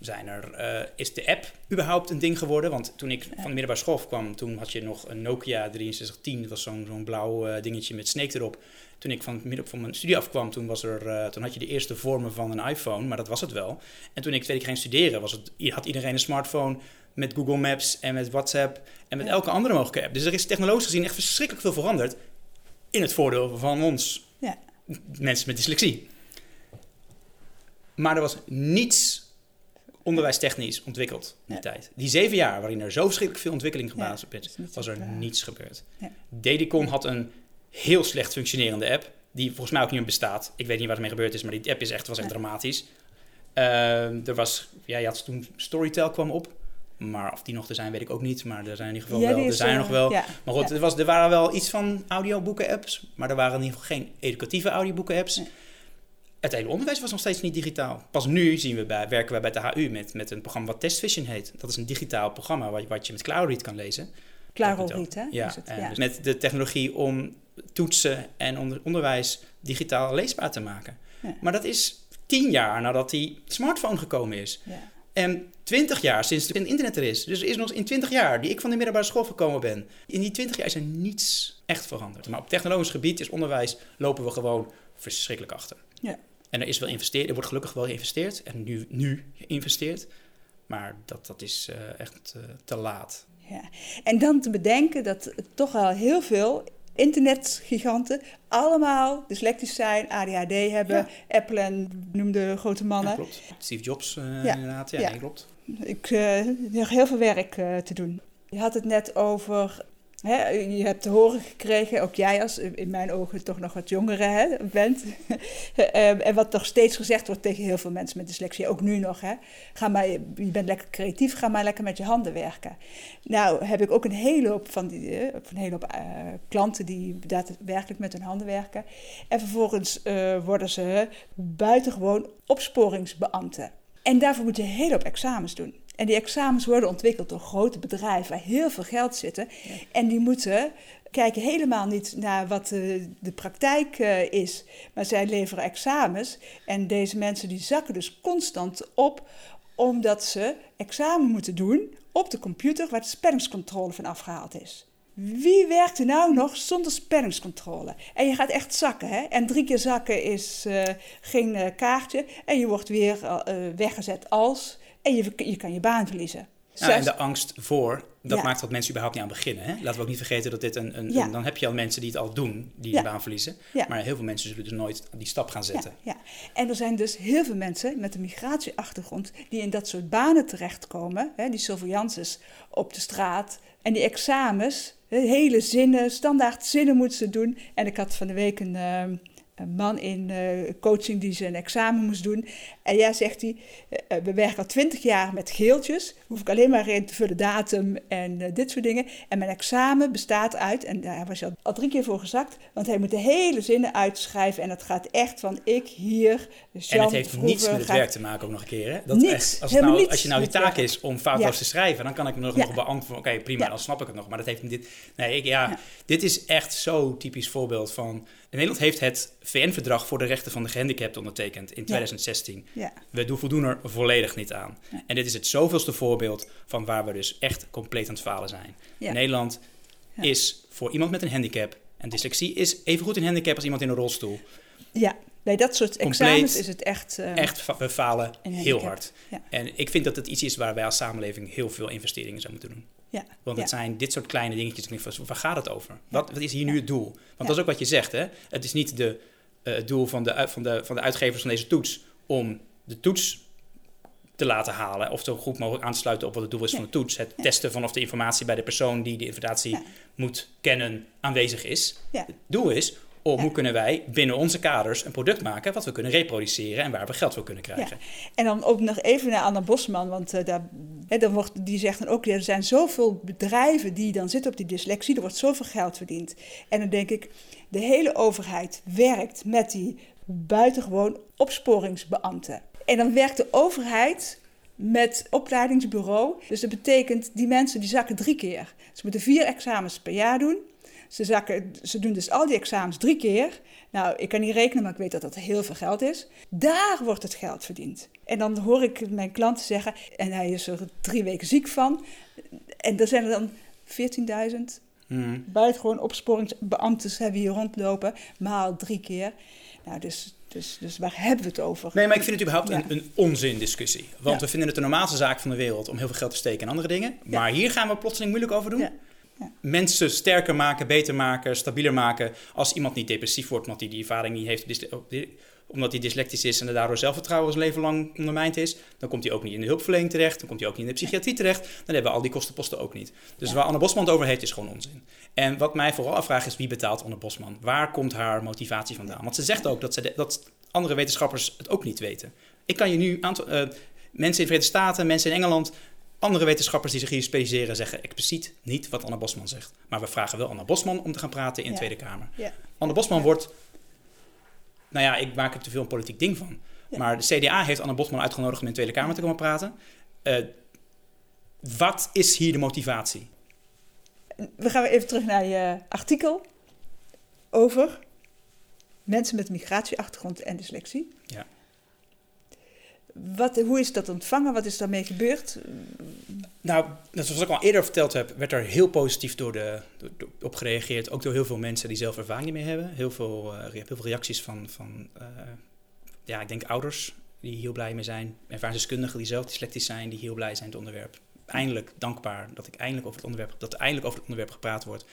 Zijn er, eh, is de app überhaupt een ding geworden? Want toen ik van de middelbare school kwam, toen had je nog een Nokia 6310. Dat was zo'n zo'n blauw eh, dingetje met Snake erop. Toen ik van, midden, van mijn studie afkwam, toen, was er, eh, toen had je de eerste vormen van een iPhone, maar dat was het wel. En toen ik twee keer ging studeren, was het, had iedereen een smartphone met Google Maps en met WhatsApp en met elke andere mogelijke app. Dus er is technologisch gezien echt verschrikkelijk veel veranderd in het voordeel van ons, Ja. mensen met dyslexie. Maar er was niets onderwijstechnisch ontwikkeld in die Nee. tijd. Die zeven jaar waarin er zo verschrikkelijk veel ontwikkeling Ja, dat is was er eh, niets gebeurd. Ja. Dedicon had een heel slecht functionerende app, die volgens mij ook niet meer bestaat. Ik weet niet wat ermee gebeurd is, maar die app is echt, was echt Nee. dramatisch. Ehm, er was, ja, je had toen Storytel kwam op, maar of die nog er zijn weet ik ook niet. Maar er zijn in ieder geval Ja, wel, er zijn er nog wel. ja. Maar goed, Ja. er, was, er waren wel iets van audioboeken-apps, maar er waren in ieder geval geen educatieve audioboeken-apps. Nee. Het hele onderwijs was nog steeds niet digitaal. Pas nu zien we bij, werken we bij de HU met, met een programma wat TestVision heet. Dat is een digitaal programma wat, wat je met CloudRead kan lezen. Riet, hè? Ja, het, ja. dus met de technologie om toetsen en onder, onderwijs digitaal leesbaar te maken. Ja. Maar dat is tien jaar nadat die smartphone gekomen is. Ja. En 20 jaar sinds het internet er is. Dus er is nog in 20 jaar die ik van de middelbare school gekomen ben. In die 20 jaar is er niets echt veranderd. Maar op technologisch gebied is onderwijs lopen we gewoon verschrikkelijk achter. Ja. En er is wel investeerd, er wordt gelukkig wel geïnvesteerd. En nu, nu geïnvesteerd. Maar dat, dat is eh, echt eh, te laat. Ja. En dan te bedenken dat toch al heel veel internetgiganten allemaal dyslectisch zijn, ADHD hebben, Ja. Apple en noem de grote mannen. Ja, klopt. Steve Jobs eh, Ja. inderdaad. Ja. Nee, klopt. Ik uh, nog heel veel werk te doen. Je had het net over. Je hebt te horen gekregen, ook jij als in mijn ogen toch nog wat jongere hè, bent. en wat toch steeds gezegd wordt tegen heel veel mensen met dyslexie, ook nu nog. Hè, ga maar, je bent lekker creatief, ga maar lekker met je handen werken. Nou heb ik ook een hele hoop van die, uh, een hele hoop, uh, klanten die daadwerkelijk met hun handen werken. En vervolgens uh, worden ze buitengewoon opsporingsbeambten. En daarvoor moet je een hele hoop examens doen. En die examens worden ontwikkeld door grote bedrijven waar heel veel geld zitten. Ja. En die moeten kijken helemaal niet naar wat de, de praktijk uh, is. Maar zij leveren examens. En deze mensen die zakken dus constant op omdat ze examen moeten doen op de computer waar de spellingscontrole van afgehaald is. Wie werkt er nou nog zonder spellingscontrole? En je gaat echt zakken, hè? En drie keer zakken is uh, geen uh, kaartje. En je wordt weer weggezet als. En je, je kan je baan verliezen. Ja, en de angst voor, dat Ja. maakt dat mensen überhaupt niet aan beginnen. Hè? Laten we ook niet vergeten dat dit een... een, Ja. een- dan heb je al mensen die het al doen, die Ja. de baan verliezen. Ja. Maar heel veel mensen zullen dus nooit die stap gaan zetten. Ja, ja. En er zijn dus heel veel mensen met een migratieachtergrond die in dat soort banen terechtkomen. Hè, die surveillances op de straat en die examens, hele zinnen, standaard zinnen moeten ze doen. En ik had van de week een, eh, een man in eh, coaching die zijn examen moest doen. En ja, zegt hij, eh, we werken al twintig jaar met geeltjes. Hoef ik alleen maar in te vullen datum en eh, dit soort dingen. En mijn examen bestaat uit, en daar was hij al, drie keer voor gezakt, want hij moet de hele zinnen uitschrijven. En dat gaat echt van ik hier, Jean en het heeft niets met het gaat- werk te maken ook nog een keer. Hè? Dat Niets, echt- als, nou, als je nou je taak is om foutloos Ja. te schrijven, dan kan ik me nog, Ja. nog beantwoorden. Oké, prima, Ja. dan snap ik het nog. Maar dat heeft dit. Nee, ik, ja, Ja. dit is echt zo typisch voorbeeld van. Nederland heeft het VN-verdrag voor de rechten van de gehandicapten ondertekend in 2016. Ja, We doen- voldoen er volledig niet aan. En dit is het zoveelste voorbeeld van waar we dus echt compleet aan het falen zijn. Ja. Nederland is voor iemand met een handicap, en dyslexie is evengoed een handicap als iemand in een rolstoel. ja. bij dat soort Compleet. examens is het echt... eh, Echt, we falen heel hard. En ik vind dat het iets is waar wij als samenleving heel veel investeringen zouden moeten doen. Ja, Want ja. het zijn dit soort kleine dingetjes. Ik denk van, Waar gaat het over? Wat, wat is hier nu het doel? Want dat is ook wat je zegt. Hè? Het is niet de, eh, het doel van de, uit- van, de, van de uitgevers van deze toets om de toets te laten halen. Of zo goed mogelijk aan te sluiten op wat het doel is Ja. van de toets. Het testen van of de informatie bij de persoon die de informatie Ja. moet kennen aanwezig is. Het doel is om Ja. hoe kunnen wij binnen onze kaders een product maken wat we kunnen reproduceren en waar we geld voor kunnen krijgen. En dan ook nog even naar Anna Bosman, want eh, daar, hè, dan wordt, die zegt dan ook, er zijn zoveel bedrijven die dan zitten op die dyslexie, er wordt zoveel geld verdiend. En dan denk ik, de hele overheid werkt met die buitengewoon opsporingsbeambten. En dan werkt de overheid met opleidingsbureau. Dus dat betekent, die mensen die zakken drie keer. Ze moeten vier examens per jaar doen. Ze, zakken, ze doen dus al die examens drie keer. Nou, ik kan niet rekenen, maar ik weet dat dat heel veel geld is. Daar wordt het geld verdiend. En dan hoor ik mijn klanten zeggen, en hij is er drie weken ziek van. En er zijn er dan 14.000 Hmm. buitengewoon opsporingsbeambten hebben hier rondlopen, maal drie keer. Nou, dus, dus, dus waar hebben we het over? Nee, maar ik vind het überhaupt Ja. een, een onzindiscussie. Want Ja. we vinden het de normaalste zaak van de wereld om heel veel geld te steken in andere dingen. Maar hier gaan we plotseling moeilijk over doen. Ja. Mensen sterker maken, beter maken, stabieler maken. Als iemand niet depressief wordt omdat hij die ervaring niet heeft, omdat hij dyslectisch is en er daardoor zelfvertrouwen zijn leven lang ondermijnd is, dan komt hij ook niet in de hulpverlening terecht, dan komt hij ook niet in de psychiatrie terecht, dan hebben we al die kostenposten ook niet. Dus Ja. waar Anne Bosman het over heeft, is gewoon onzin. En wat mij vooral afvraagt is wie betaalt Anne Bosman? Waar komt haar motivatie vandaan? Want ze zegt ook dat, ze de- dat andere wetenschappers het ook niet weten. Ik kan je nu aantal eh, mensen in de Verenigde Staten, mensen in Engeland, andere wetenschappers die zich hier specialiseren zeggen expliciet niet wat Anne Bosman zegt. Maar we vragen wel Anne Bosman om te gaan praten in de Ja. Tweede Kamer. Ja. Anne Bosman Ja. wordt, nou ja, ik maak er te veel een politiek ding van. Maar de CDA heeft Anne Bosman uitgenodigd om in de Tweede Kamer te komen praten. Eh, wat is hier de motivatie? We gaan even terug naar je artikel over mensen met migratieachtergrond en dyslexie. Ja. Wat, hoe is dat ontvangen? Wat is daarmee gebeurd? Nou, zoals ik al eerder verteld heb, werd er heel positief door de, door- door- op gereageerd. Ook door heel veel mensen die zelf ervaring mee hebben. Heel veel, eh, heel veel reacties van, van eh, ja, ik denk ouders die heel blij mee zijn. Ervaringsdeskundigen die zelf dyslectisch zijn, die heel blij zijn met het onderwerp. Eindelijk dankbaar dat ik eindelijk over het onderwerp, dat er eindelijk over het onderwerp gepraat wordt.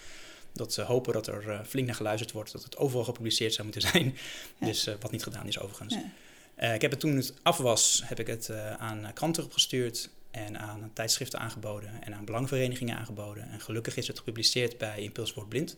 Dat ze hopen dat er eh, flink naar geluisterd wordt, dat het overal gepubliceerd zou moeten zijn. Ja. Dus wat niet gedaan is overigens. Ja. Eh, ik heb het toen het af was, heb ik het eh, aan kranten opgestuurd en aan tijdschriften aangeboden en aan belangenverenigingen aangeboden. En gelukkig is het gepubliceerd bij Impuls Wordt Blind.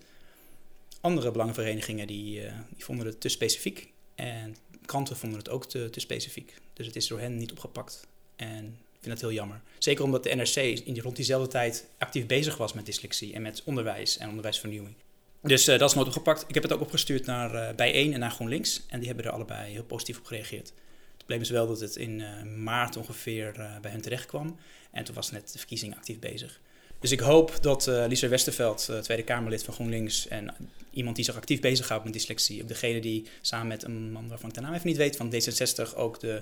Andere belangenverenigingen die, eh, die vonden het te specifiek en kranten vonden het ook te, te specifiek. Dus het is door hen niet opgepakt. En ik vind dat heel jammer. Zeker omdat de NRC in die, rond diezelfde tijd actief bezig was met dyslexie en met onderwijs en onderwijsvernieuwing. Dus eh, dat is nooit opgepakt. Ik heb het ook opgestuurd naar eh Bijeen en naar GroenLinks. En die hebben er allebei heel positief op gereageerd. Het probleem is wel dat het in eh, maart ongeveer bij hen terecht kwam. En toen was net de verkiezing actief bezig. Dus ik hoop dat eh Lisa Westerveld, Tweede Kamerlid van GroenLinks... en iemand die zich actief bezighoudt met dyslexie... ook degene die samen met een man waarvan ik de naam even niet weet... van D66 ook de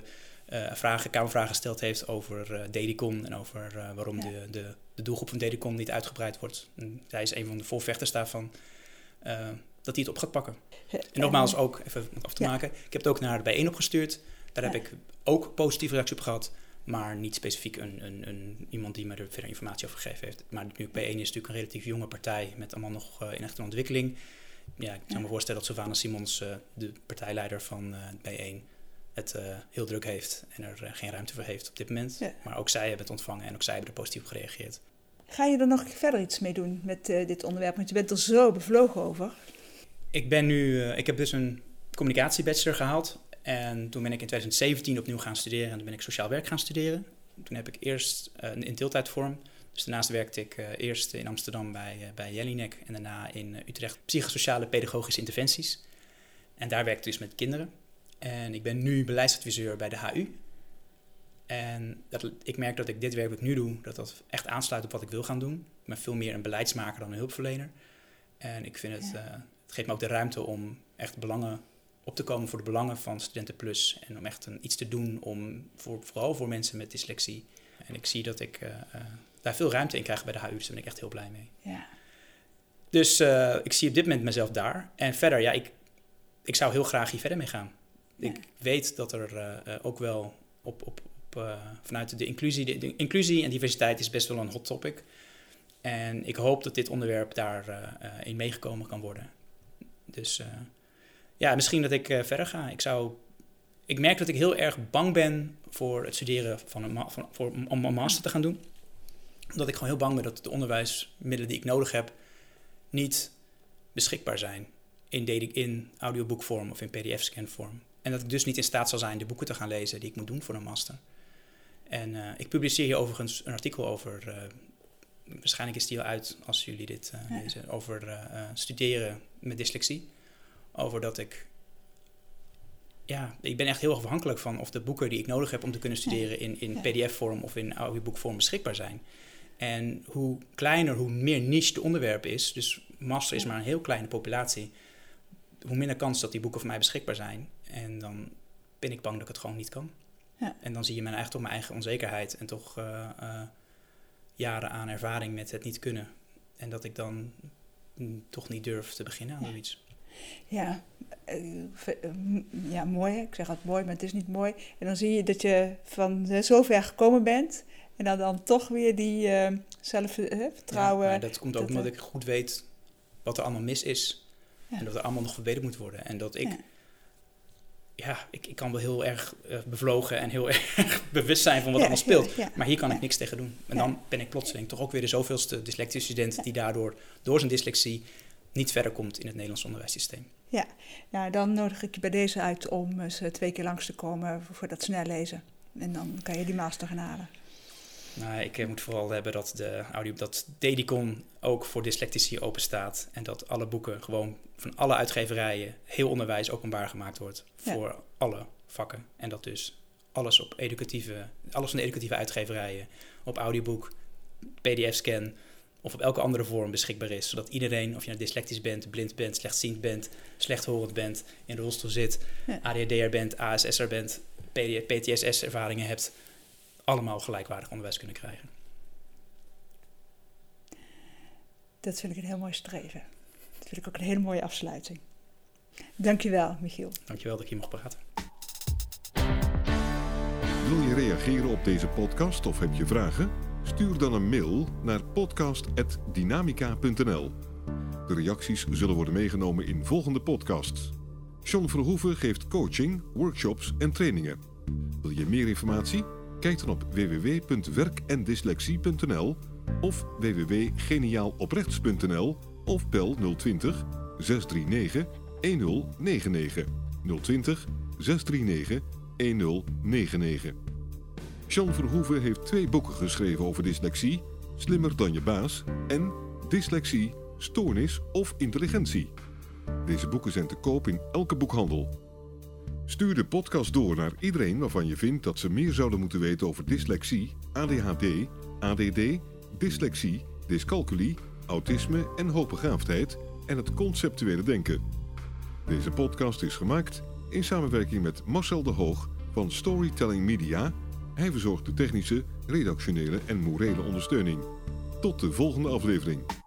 vragen, Kamervragen gesteld heeft over Dedicon... en over waarom Ja. de, de, de doelgroep van Dedicon niet uitgebreid wordt. En hij is een van de voorvechters daarvan... eh, dat hij het op gaat pakken. En nogmaals ook, even af te Ja. maken, ik heb het ook naar de bijeen opgestuurd. Daar heb Ja. ik ook positieve reactie op gehad, maar niet specifiek een, een, een, iemand die me er verder informatie over gegeven heeft. Maar nu bijeen is natuurlijk een relatief jonge partij met allemaal nog eh, in echte ontwikkeling. Ja, ik Ja. me voorstellen dat Sylvana Simons, eh, de partijleider van bijeen, het heel druk heeft en er geen ruimte voor heeft op dit moment. Ja. Maar ook zij hebben het ontvangen en ook zij hebben er positief op gereageerd. Ga je er nog verder iets mee doen met eh, dit onderwerp? Want je bent er zo bevlogen over. Ik ben nu, eh, ik heb dus een communicatiebachelor gehaald. En toen ben ik in 2017 opnieuw gaan studeren en toen ben ik sociaal werk gaan studeren. Toen heb ik eerst eh, in deeltijdvorm. Dus daarnaast werkte ik eerst in Amsterdam bij, bij Jellinek en daarna in Utrecht psychosociale pedagogische interventies. En daar werkte ik dus met kinderen. En ik ben nu beleidsadviseur bij de HU. En dat, ik merk dat ik dit werk wat ik nu doe, dat dat echt aansluit op wat ik wil gaan doen. Ik ben veel meer een beleidsmaker dan een hulpverlener. En ik vind het, Ja. eh, het geeft me ook de ruimte om echt belangen op te komen voor de belangen van Studenten Plus. En om echt een, iets te doen om voor, vooral voor mensen met dyslexie. En ik zie dat ik eh, eh, daar veel ruimte in krijg bij de HU, dus daar ben ik echt heel blij mee. Ja. Dus ik zie op dit moment mezelf daar. En verder, ja, ik, ik zou heel graag hier verder mee gaan. Ik weet dat er ook wel op, op, eh, vanuit de inclusie, de, inclusie en diversiteit is best wel een hot topic. En ik hoop dat dit onderwerp daarin in in meegekomen kan worden. Dus eh, ja, misschien dat ik eh, verder ga. Ik, zou, ik merk dat ik heel erg bang ben voor het studeren van een van, voor, om een master te gaan doen. Omdat ik gewoon heel bang ben dat de onderwijsmiddelen die ik nodig heb niet beschikbaar zijn in, in audioboekvorm of in pdf-scanvorm. En dat ik dus niet in staat zal zijn de boeken te gaan lezen die ik moet doen voor een master. En eh, ik publiceer hier overigens een artikel over, eh, waarschijnlijk is die al uit als jullie dit eh, lezen, over studeren met dyslexie. Over dat ik ja, ik ben echt heel afhankelijk van of de boeken die ik nodig heb om te kunnen studeren in, in pdf-vorm of in audioboekvorm beschikbaar zijn. En hoe kleiner, hoe meer niche de onderwerp is, dus master is maar een heel kleine populatie, hoe minder kans dat die boeken voor mij beschikbaar zijn. En dan ben ik bang dat ik het gewoon niet kan. Ja. En dan zie je mijn eigen, toch mijn eigen onzekerheid en toch uh, uh, jaren aan ervaring met het niet kunnen. En dat ik dan mm, toch niet durf te beginnen aan ja. zoiets. Ja, uh, ja, mooi. Ik zeg altijd mooi, maar het is niet mooi. En dan zie je dat je van zo ver gekomen bent. En dan, dan toch weer die zelfvertrouwen. Ja, dat komt ook omdat ik goed weet wat er allemaal mis is. En dat er allemaal nog verbeterd moet worden. En dat ik ja, ik, ik kan wel heel erg uh, bevlogen en heel erg bewust zijn van wat ja, allemaal speelt. Ja, ja, maar hier kan ik niks tegen doen. En dan ben ik plotseling toch ook weer de zoveelste dyslectische student die daardoor, door zijn dyslexie, niet verder komt in het Nederlands onderwijssysteem. Ja, nou, dan nodig ik je bij deze uit om eens twee keer langs te komen voor dat snel lezen. En dan kan je die master gaan halen. Nou, ik eh, moet vooral hebben dat de audio, dat Dedicon ook voor dyslectici open staat. En dat alle boeken gewoon van alle uitgeverijen, heel onderwijs openbaar gemaakt wordt voor alle vakken. En dat dus alles op educatieve, alles van de educatieve uitgeverijen op audioboek, pdf-scan of op elke andere vorm beschikbaar is. Zodat iedereen, of je nou dyslectisch bent, blind bent, slechtziend bent, slechthorend bent, in de rolstoel zit, ja. ADHD'er bent, ASS'er bent, PTSS-ervaringen hebt, allemaal gelijkwaardig onderwijs kunnen krijgen. Dat vind ik een heel mooi streven. Dat vind ik ook een hele mooie afsluiting. Dankjewel, Michiel. Dankjewel dat ik hier mocht praten. Wil je reageren op deze podcast of heb je vragen? Stuur dan een mail naar podcast.dynamica.nl. De reacties zullen worden meegenomen in volgende podcasts. John Verhoeven geeft coaching, workshops en trainingen. Wil je meer informatie? Kijk dan op www.werkendyslexie.nl of www.geniaaloprechts.nl of bel 020 639 1099 020 639 1099. Jean Verhoeven heeft twee boeken geschreven over dyslexie, Slimmer dan je baas en Dyslexie, Stoornis of Intelligentie. Deze boeken zijn te koop in elke boekhandel. Stuur de podcast door naar iedereen waarvan je vindt dat ze meer zouden moeten weten over dyslexie, ADHD, ADD, dyslexie, dyscalculie, autisme en hoogbegaafdheid en het conceptuele denken. Deze podcast is gemaakt in samenwerking met Marcel de Hoog van Storytelling Media. Hij verzorgt de technische, redactionele en morele ondersteuning. Tot de volgende aflevering.